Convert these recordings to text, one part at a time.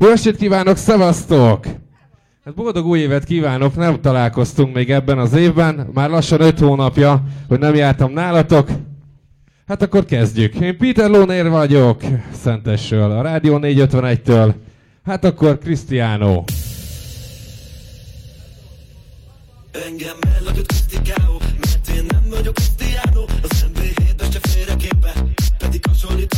Jó estét kívánok, szevasztok! Hát boldog új évet kívánok, nem találkoztunk még ebben az évben, már lassan öt hónapja, hogy nem jártam nálatok. Hát akkor kezdjük. Én Peter Lónér vagyok, Szentesről, a Rádió 451-től. Hát akkor Cristiano. Engem elhagyott Cristiano, mert én nem vagyok Cristiano, az MB7-es se félre képe, pedig hasonlít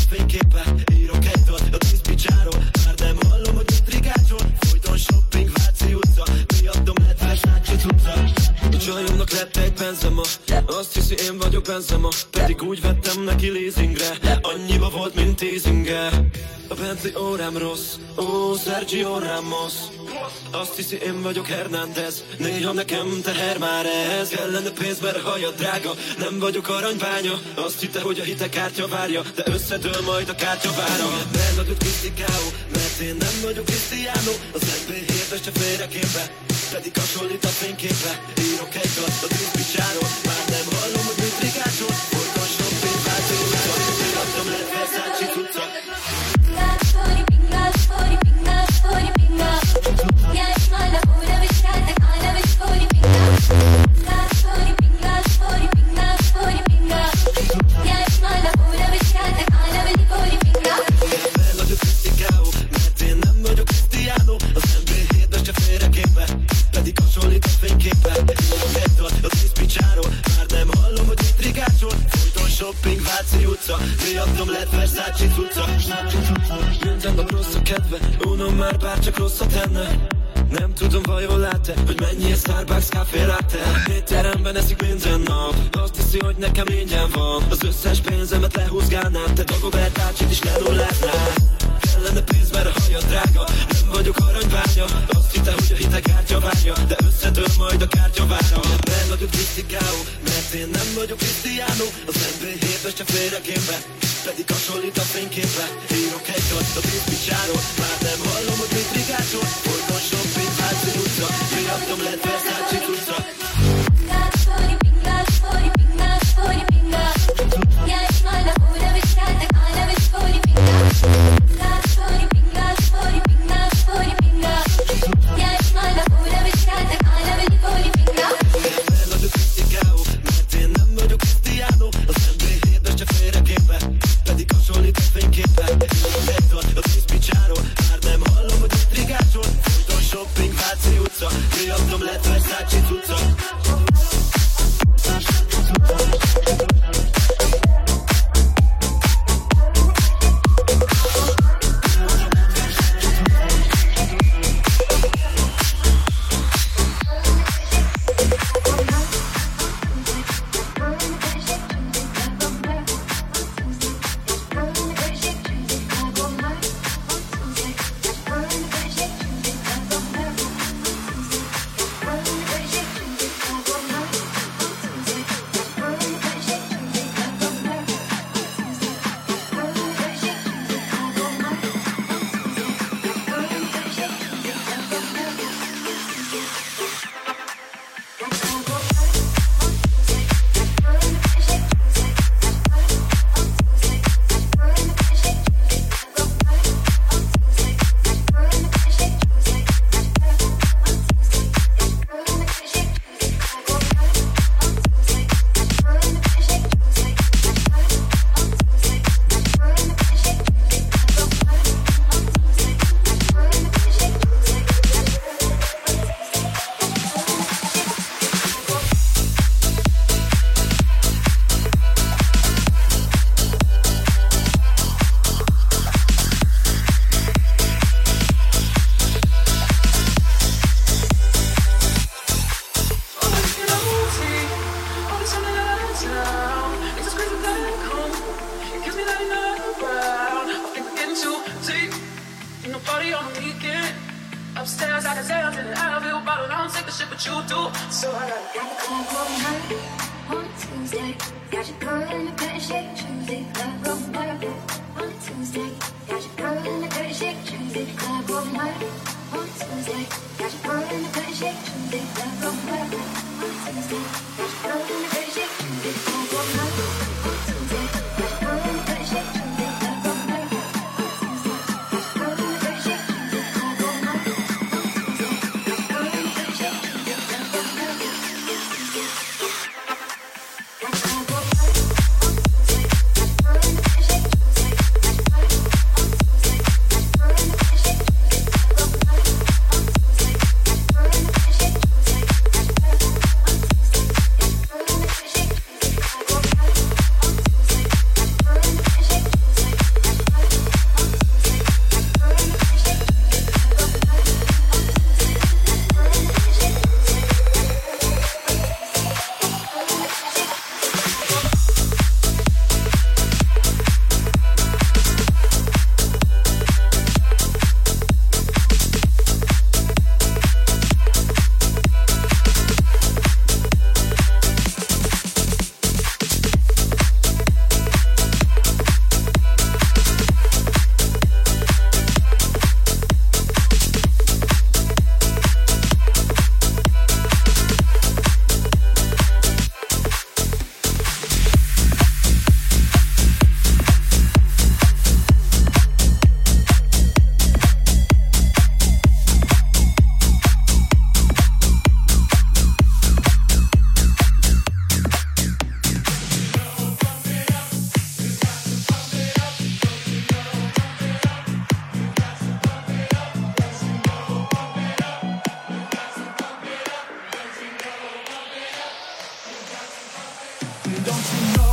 azt hiszi én vagyok benzema, pedig úgy vettem neki leasingre, annyiba volt, mint teasinge. A Bentley órám rossz, ó, Sergio Ramos. Azt hiszi én vagyok Hernández Néha nekem teher már ez Kellene pénz, mert haja drága Nem vagyok aranybánya. Azt hitte, hogy a hitekártya várja De összedől majd a kártya vára vagyok Cristiano Mert én nem vagyok Cristiano Az NB7-es csak félreképe Pedig hasonlít a fényképe Írok egy a tűzpicsáról Már nem hallom, hogy mit rigácsol. Folyton shopping, váltó utca Miattam lett Versace tudca Versace cucca. Minden nap rossz a kedve Unom már bár csak rosszat tenne nem tudom, vajon lát-e, hogy mennyi a Starbucks café latte Étteremben eszik minden nap Azt hiszi, hogy nekem ingyen van. Az összes pénzemet lehúzgálnám Te Dagobert bácsit is lelulláznál Kellene pénz, mert a haja drága Nem vagyok aranybánya Miattam lett shopping, Váci utca Miattam lett Versace the shit what you do. So I got the club going high on Tuesday. Got your girl in the dirty shake, Tuesday. Club going high on Tuesday. Got your girl in the dirty shake, Tuesday. Club going high on Tuesday. Got your girl in the dirty shake, Tuesday. don't you know?